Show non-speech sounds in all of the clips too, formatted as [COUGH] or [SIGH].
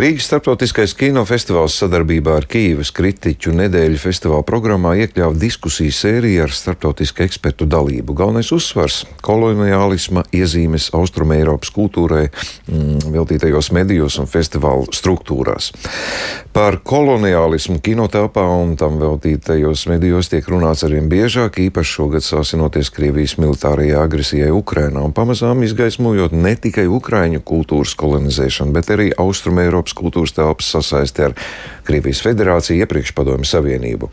Rīgas starptautiskais kinofestivāls sadarbībā ar Kīivas kritiķu nedēļu festivāla programmā iekļāva diskusiju sēriju ar starptautisku ekspertu dalību. Galvenais uzsvars - koloniālisma iezīmes Austrum Eiropas kultūrai mm, veltītajos medijos un festivāla struktūrās. Par koloniālismu kinotelpā un tam veltītajos medijos tiek runāts arvien biežāk, īpaši šogad sāsinoties Krievijas militārajai agresijai Ukrainā un pamazām izgaismojot ne tikai Ukraiņu kultūras kolonizēšanu, bet arī Austrum Eiropas kultūras telpas sasaisti ar Krievijas federāciju, iepriekš Padomju Savienību.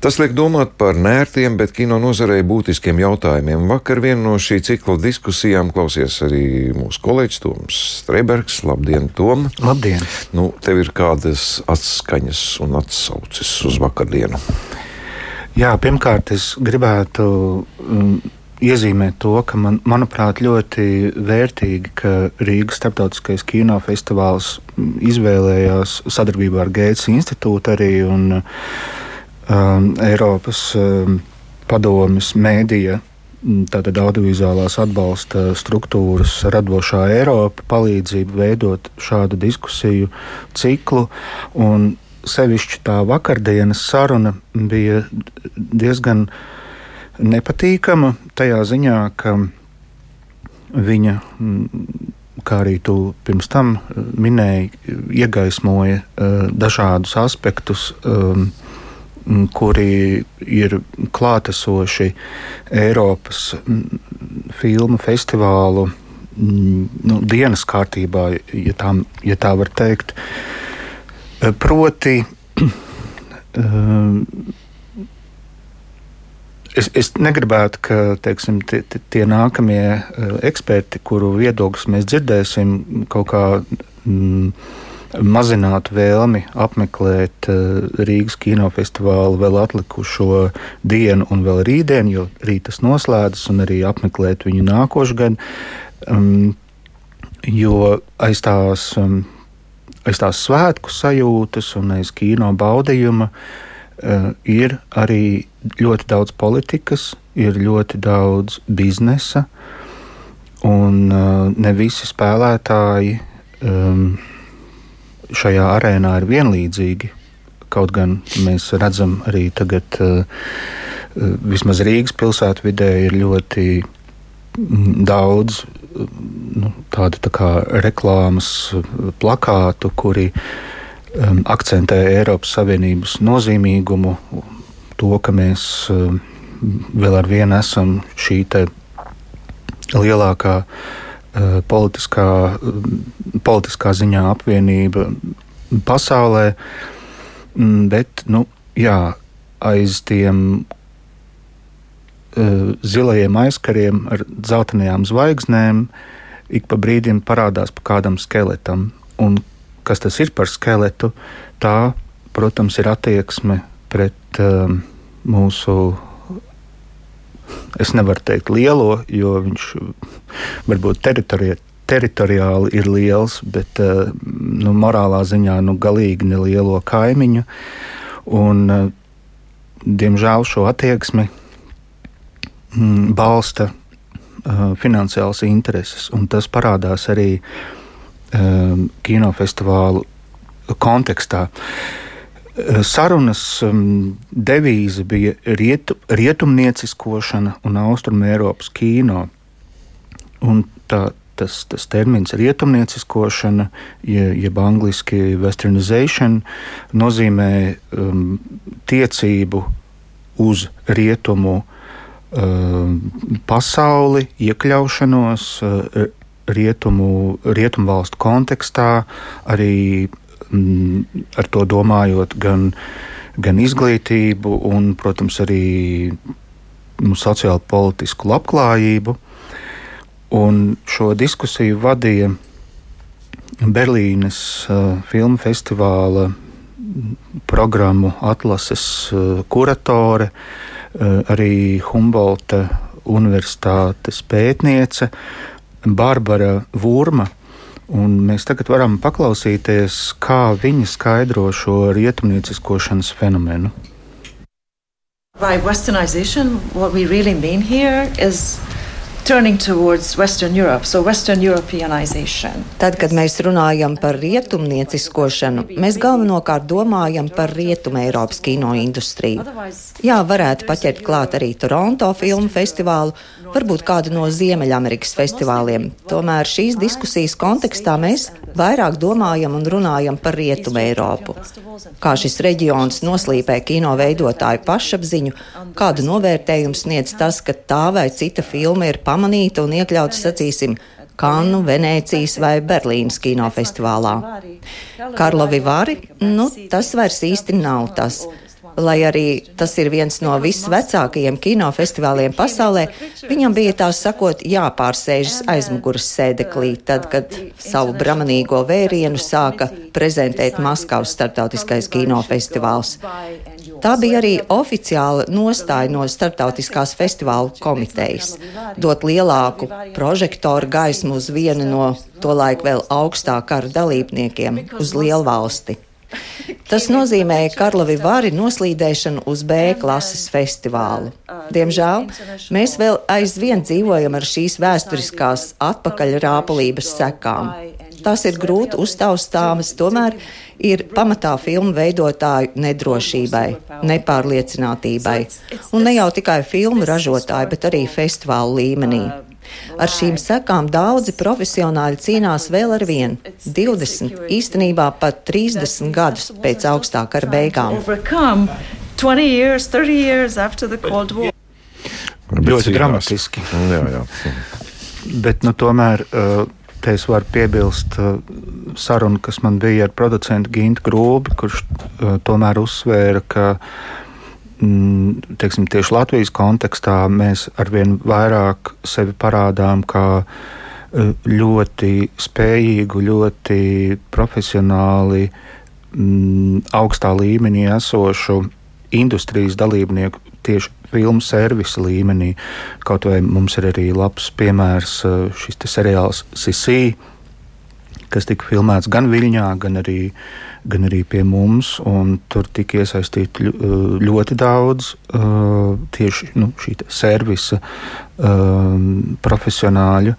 Tas liek domāt par nērtiem, bet kino nozarei būtiskiem jautājumiem. Vakar vienu no šī cikla diskusijām klausies arī mūsu kolēģis Toms Streibergs. Labdien, Tom! Labdien! Nu, tev ir kādas atskaņas un atsauces uz vakardienu? Jā, pirmkārt, es gribētu um, iezīmēt to, ka man, manuprāt, ļoti vērtīgi, ka Rīgas starptautiskais kinofestivāls izvēlējās sadarbībā ar Gētas institūtu arī un um, Eiropas um, padomes mēdīja. Tātad audiovizuālās atbalsta struktūras radošā Eiropa palīdzību veidot šādu diskusiju ciklu. Sevišķi tā vakardienas saruna bija diezgan uh, nepatīkama tajā ziņā, ka viņa, kā arī tu pirms tam eh, minēji, iegaismoja eh, dažādus aspektus, um, kuri ir klātesoši Eiropas filmu festivālu nu, dienas kārtībā, ja tā, ja tā var teikt. Proti, [CLEARS THROAT] Es, es negribētu, ka teiksim, tie, tie nākamie uh, eksperti, kuru viedokļus mēs dzirdēsim, kaut kā mm, mazinātu vēlmi apmeklēt uh, Rīgas kinofestivālu vēl atlikušo dienu un vēl rītdienu, jo rīt tas noslēdzas, un arī apmeklēt viņu nākošu gadu. Um, jo aiz tās, um, aiz tās svētku sajūtas un aiz kino baudījuma uh, ir arī ļoti daudz politikas, ir ļoti daudz biznesa, un uh, ne visi spēlētāji um, šajā arēnā ir vienlīdzīgi. Kaut gan mēs redzam arī tagad, uh, uh vismaz Rīgas pilsētvidē, ir ļoti mm, daudz uh, nu, tādu tā kā reklāmas uh, plakātu, kuri um, akcentē Eiropas Savienības nozīmīgumu to, ka mēs eh, vēl ar vienu esam šī lielākā eh, politiskā, eh, politiskā ziņā apvienība pasaulē. Mm, bet nu, jā, aiz tiem zilajiem aizkariem ar zeltainajām zvaigznēm ik pa brīdim parādās pa kādam skeletam. Un kas tas ir par skeletu? Tā, protams, ir attieksme pret um, mūsu, es nevaru teikt lielo, jo viņš varbūt teritori, teritoriāli ir liels, bet uh, nu, morālā ziņā nu, galīgi nelielo kaimiņu. Un, uh, diemžēl šo attieksmi mm, balsta uh, finansiāls intereses, tas parādās arī uh, kinofestivālu kontekstā. Uh, Sarunas um, devīze bija rietu, rietumnieciskošana un austrumu Eiropas kino. Un tā, tas, tas termins rietumnieciskošana, jeb angļuiski westernization, nozīmē um, tiecību uz rietumu um, pasauli, iekļaušanos uh, rietumu, rietumu valstu kontekstā, arī Mm, ar to domājot gan, gan izglītību, un, protams, arī nu, sociālo politisku labklājību. Un šo diskusiju vadīja Berlīnes uh, filmu festivāla programmu atlases uh, kuratore, uh, arī Humbolta Universitātes pētniece Barbara Vurma Un mēs tagad varam paklausīties, kā viņi skaidro šo rietumnieciskošanas fenomenu. By westernization, what we really mean here is Europe, so Tad, kad mēs runājam par rietumnieciskošanu, mēs galvenokārt domājam par rietumu Eiropas kino industriju. Jā, varētu paķert klāt arī Toronto filmu festivālu, varbūt kādu no Ziemeļamerikas festivāliem. Tomēr šīs diskusijas kontekstā mēs vairāk domājam un runājam par Rietumu Eiropu. Kā šis reģions noslīpē kino veidotāju pašapziņu, kādu novērtējumu sniedz tas, ka tā vai cita filma ir pamanīta un iekļauta, sacīsim, Kannu, Venēcijas vai Berlīnas kinofestivālā. Karlo Vivari, nu, tas vairs īsti nav tas. Lai arī tas ir viens no visvecākajiem kinofestivāliem pasaulē, viņam bija tā sakot jāpārsēžas aizmuguras sēdeklī, tad, kad savu bramanīgo vērienu sāka prezentēt Maskavas starptautiskais kinofestivāls. Tā bija arī oficiāla nostāja no starptautiskās festivālu komitejas - dot lielāku prožektoru gaismu uz vienu no tolaik vēl augstā kara dalībniekiem, uz lielvalsti. Tas nozīmēja Karlovi Vāri noslīdēšanu uz B klases festivālu. Diemžēl mēs vēl aizvien dzīvojam ar šīs vēsturiskās atpakaļrāpulības sekām. Tās ir grūti uztaustāmas, tomēr ir pamatā filmu veidotāju nedrošībai, nepārliecinātībai. Un ne jau tikai filmu ražotāju, bet arī festivālu līmenī. Ar šīm sekām daudzi profesionāļi cīnās vēl ar vienu - 20, īstenībā pat 30 gadus pēc augstā kara beigām. Ļoti dramatiski. Jā, jā. Bet nu, tomēr uh, te es varu piebilst uh, sarunu, kas man bija ar producentu Gintu Grūbi, kurš uh, tomēr uzsvēra, ka Mm, teiksim, tieši Latvijas kontekstā mēs arvien vairāk sevi parādām kā eh, ļoti spējīgu, ļoti profesionāli, mm, augstā līmenī esošu industrijas dalībnieku tieši filmu servisa līmenī. Kaut vai mums ir arī labs piemērs eh, šis seriāls Sisī, kas tika filmēts gan Viļņā, gan arī gan arī pie mums. Tur tika iesaistīti ļoti daudz uh, tieši nu, šī servisa um, profesionāļu.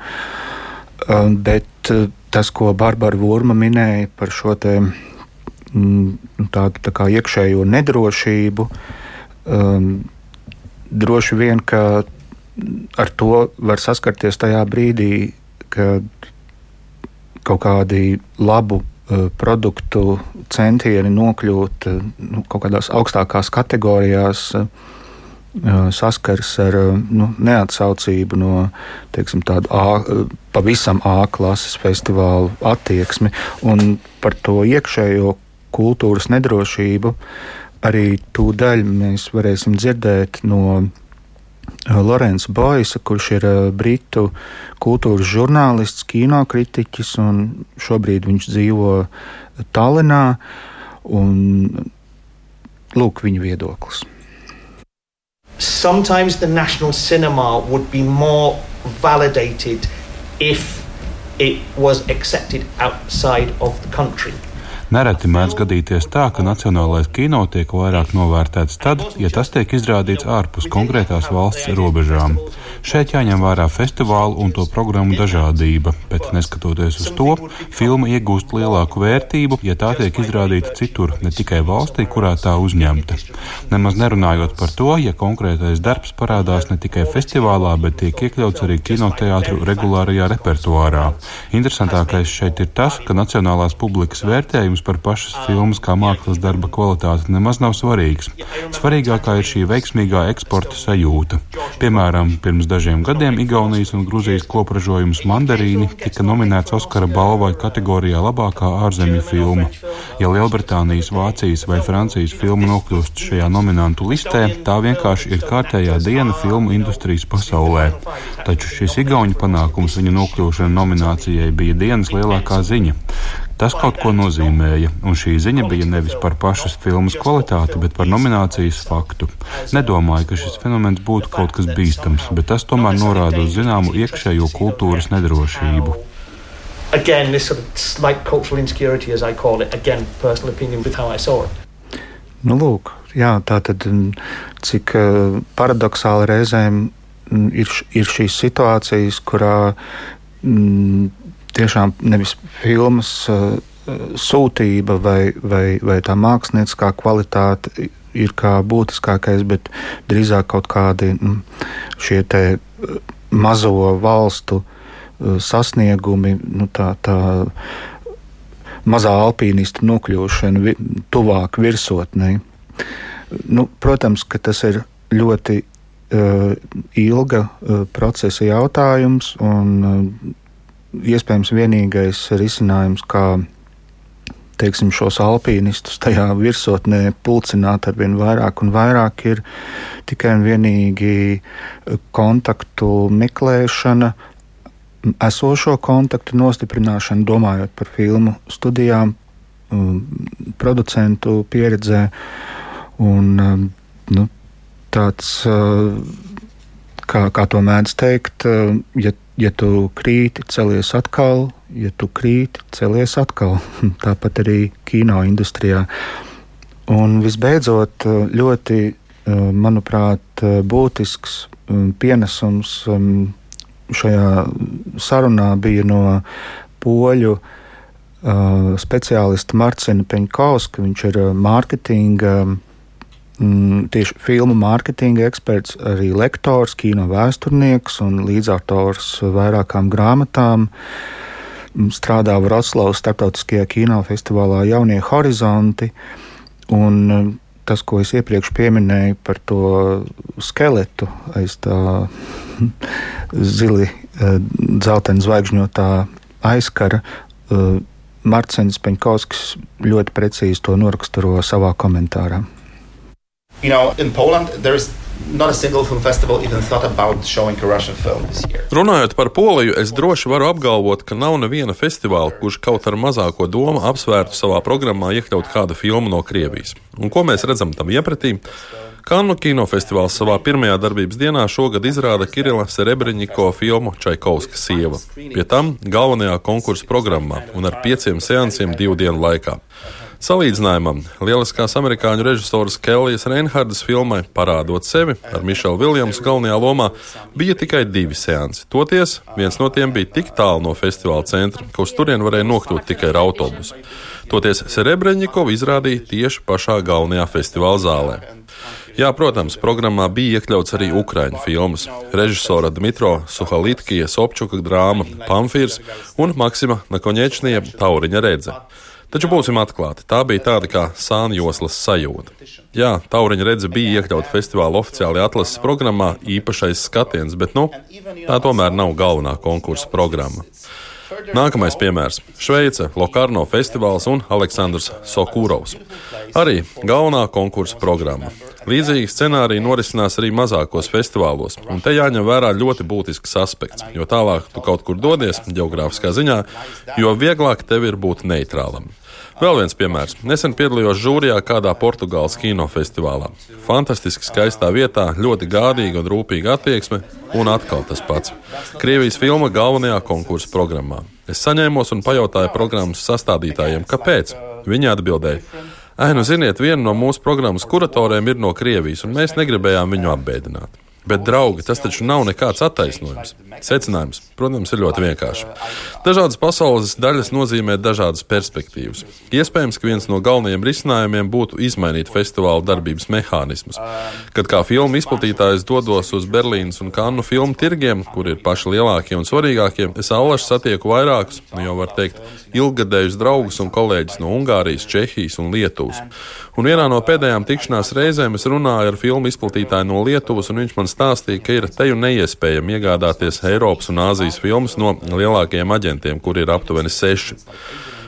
Bet tas, ko Barbara Vorma minēja par šo te, mm, tādu tā iekšējo nedrošību, um, droši vien, ka ar to var saskarties tajā brīdī, kad kaut kādi labu Eh, produktu centieni nokļūt eh, nu, kaut kādās augstākās kategorijās eh, saskars ar nu, neatsaucību no teiksim, tādu A, pavisam A klases festivālu attieksmi. Un par to iekšējo kultūras nedrošību arī tūdaļ mēs varēsim dzirdēt no Lorenza Boisa, kurš ir britu kultūras žurnālists, kinokritiķis, un šobrīd viņš dzīvo Tallinā. Un, lūk, viņa viedoklis. Sometimes the national cinema would be more validated if it was accepted outside of the country. Nereti mēdz gadīties tā, ka nacionālais kino tiek vairāk novērtēts tad, ja tas tiek izrādīts ārpus konkrētās valsts robežām. Šeit jāņem vērā festivālu un to programmu dažādība, bet neskatoties uz to, filma iegūst lielāku vērtību, ja tā tiek izrādīta citur, ne tikai valstī, kurā tā uzņemta. Nemaz nerunājot par to, ja konkrētais darbs parādās ne tikai festivālā, bet tiek iekļauts arī kinoteātru regulārajā repertuārā. Interesantākais šeit ir tas, ka nacionālās publikas vērtējums par pašas filmas kā mākslas darba kvalitāti nemaz nav svarīgs. Svarīgākā ir šī veiksmīgā eksporta sajūta. Piemēram, pirms dažiem gadiem Igaunijas un Gruzijas kopražojums Mandarīni tika nominēts Oskara balvai kategorijā labākā ārzemju filma. Ja Lielbritānijas, Vācijas vai Francijas filma nokļūst šajā nominantu listē, tā vienkārši ir kārtējā diena filmu industrijas pasaulē. Taču šis Igauņu panākums viņa nokļūšana nominācijai bija dienas lielākā ziņa. Tas kaut ko nozīmēja, un šī ziņa bija nevis par pašas filmas kvalitāti, bet par nominācijas faktu. Nedomāju, ka šis fenomens būtu kaut kas bīstams, bet tas tomēr norāda uz zināmu iekšējo kultūras nedrošību. Again, this sort of slight cultural insecurity, as I call it, again, personal opinion with how I saw it. Nu, lūk, jā, tā tad cik uh, paradoxāli reizēm ir, ir šīs situācijas, kurā m, tiešām nevis filmas uh, sūtība vai, vai, vai tā mākslinieckā kvalitāte ir kā būtiskākais, bet drīzāk kaut kādi m, šie te mazo valstu sasniegumi, nu, tā, tā mazā alpīnista nokļūšana vi, tuvāk virsotnei. Nu, protams, ka tas ir ļoti uh, ilga uh, procesa jautājums un uh, iespējams vienīgais risinājums, kā teiksim, šos alpīnistus tajā virsotnē pulcināt ar vien vairāk un vairāk, ir tikai un vienīgi kontaktu meklēšana, esošo kontaktu nostiprināšana, domājot par filmu studijām, producentu pieredzē. Un, nu, tāds, uh, kā, kā to mēdz teikt, uh, ja ja tu krīti, celies atkal, ja tu krīti, celies atkal. [LAUGHS] Tāpat arī kino industrijā. Un visbeidzot, ļoti, manuprāt, būtisks um, pienesums um, šajā sarunā bija no poļu uh, speciālista Marcina Peņkauska. Viņš ir uh, mārketinga mm, tieši filmu mārketinga eksperts, arī lektors, kino vēsturnieks un līdzautors vairākām grāmatām. Mm, strādā Vroclavas starptautiskajā kinofestivālā Jaunie horizonti. Un mm, tas, ko es iepriekš pieminēju par to skeletu aiz tā [LAUGHS] zili, eh, dzeltena zvaigžņotā aizkara, eh, Marcins Peņkovskis ļoti precīzi to noraksturo savā komentārā. You know, in Poland there is Runājot par Poliju, es droši varu apgalvot, ka nav neviena festivāla, kurš kaut ar mazāko domu apsvērtu savā programmā iekļaut kādu filmu no Krievijas. Un ko mēs redzam tam iepratī? Kannu kinofestivāls savā pirmajā darbības dienā šogad izrāda Kirila Serebrņiko filmu Čaikovska sieva. Pie tam galvenajā konkursa programmā un ar pieciem seansiem divu dienu laikā. Salīdzinājumam, lieliskās amerikāņu režisoras Kellijas Reinhardas filmai Parādot sevi ar Mišelu Viljamsu galvenajā lomā bija tikai divi seansi. Toties viens no tiem bija tik tālu no festivāla centra, ka uz turieni varēja nokļūt tikai ar autobusu. Toties Serebreņikovu izrādīja tieši pašā galvenajā festivāla zālē. Jā, protams, programmā bija iekļauts arī ukraiņu filmas. Režisora Dmitro Suhalitkija Sobčuka drāma Pamfīrs un Maksima Nakoņečnie Tauriņa redze. Taču būsim atklāti, tā bija tāda kā sānjoslas sajūta. Jā, tauriņa redze bija iekļauta festivāla oficiālajā atlases programmā, īpašais skatiens, bet nu, tā tomēr nav galvenā konkursa programma. Nākamais piemērs - Šveice, Lokarno festivāls un Aleksandrs Sokūrovs. Arī galvenā konkursa programma. Līdzīgi scenāriji norisinās arī mazākos festivālos, un te jāņem vērā ļoti būtisks aspekts, jo tālāk tu kaut kur dodies, geogrāfiskā ziņā, jo vieglāk tev ir būt neitrālam. Vēl viens piemērs. Nesen piedalījos žūrijā kādā Portugāles kinofestivālā. Fantastiski skaistā vietā, ļoti gādīga un rūpīga attieksme, un atkal tas pats. Krievijas filma galvenajā konkursa programmā. Es saņēmos un pajautāju programmas sastādītājiem, kāpēc. Viņi atbildēja. Ai, nu, ziniet, viena no mūsu programmas kuratoriem ir no Krievijas, un mēs negribējām viņu apbēdināt. Bet, draugi, tas taču nav nekāds attaisnojums. Secinājums, protams, ir ļoti vienkāršs. Dažādas pasaules daļas nozīmē dažādas perspektīvas. Iespējams, ka viens no galvenajiem risinājumiem būtu izmainīt festivāla darbības mehānismus. Kad kā filmu izplatītājs dodos uz Berlīnas un Kannu filmu tirgiem, kur ir paši lielākie un svarīgākie, es allaši satieku vairākus, nu jau var teikt, ilgadējus draugus un kolēģus no Ungārijas, Čehijas un Lietuvas. Un vienā no pēdējām tikšanās reizēm es runāju ar filmu izplatītāju no Lietuvas, un viņš man stāstīja, ka ir te jau neiespējami iegādāties Eiropas un Āzijas filmas no lielākajiem aģentiem, kur ir aptuveni seši.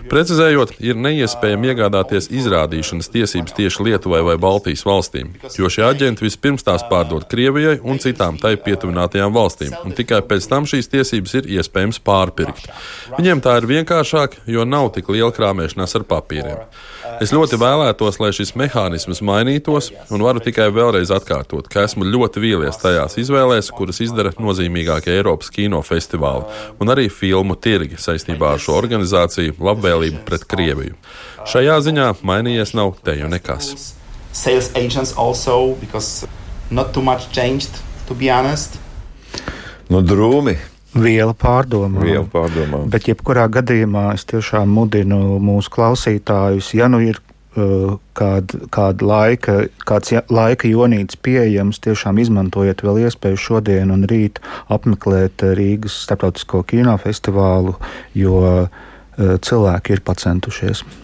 Precizējot, ir neiespējami iegādāties izrādīšanas tiesības tieši Lietuvai vai Baltijas valstīm, jo šie aģenti vispirms tās pārdod Krievijai un citām tai pietuvinātajām valstīm, un tikai pēc tam šīs tiesības ir iespējams pārpirkt. Viņiem tā ir vienkāršāk, jo nav tik liela krāpšanās ar papīriem. Es ļoti vēlētos, lai šis mehānisms mainītos, un varu tikai vēlreiz atkārtot, ka esmu ļoti vīlies tajās izvēlēs, kuras izdara nozīmīgākie Eiropas kinofestivāli un arī filmu tirgi saistībā ar šo organizāciju labvēlību pret Krieviju. Šajā ziņā mainījies nav te jau nekas. Sales agents also, because not too much changed, to be honest. Nu, drūmi. Viela pārdomām. Viela pārdomām. Bet, jebkurā gadījumā, es tiešām mudinu mūsu klausītājus, ja nu ir uh, kāda, kāda laika, kāds laika jonīts pieejams, tiešām izmantojiet vēl iespēju šodien un rīt apmeklēt Rīgas starptautisko kinofestivālu, jo uh, cilvēki ir pacentušies.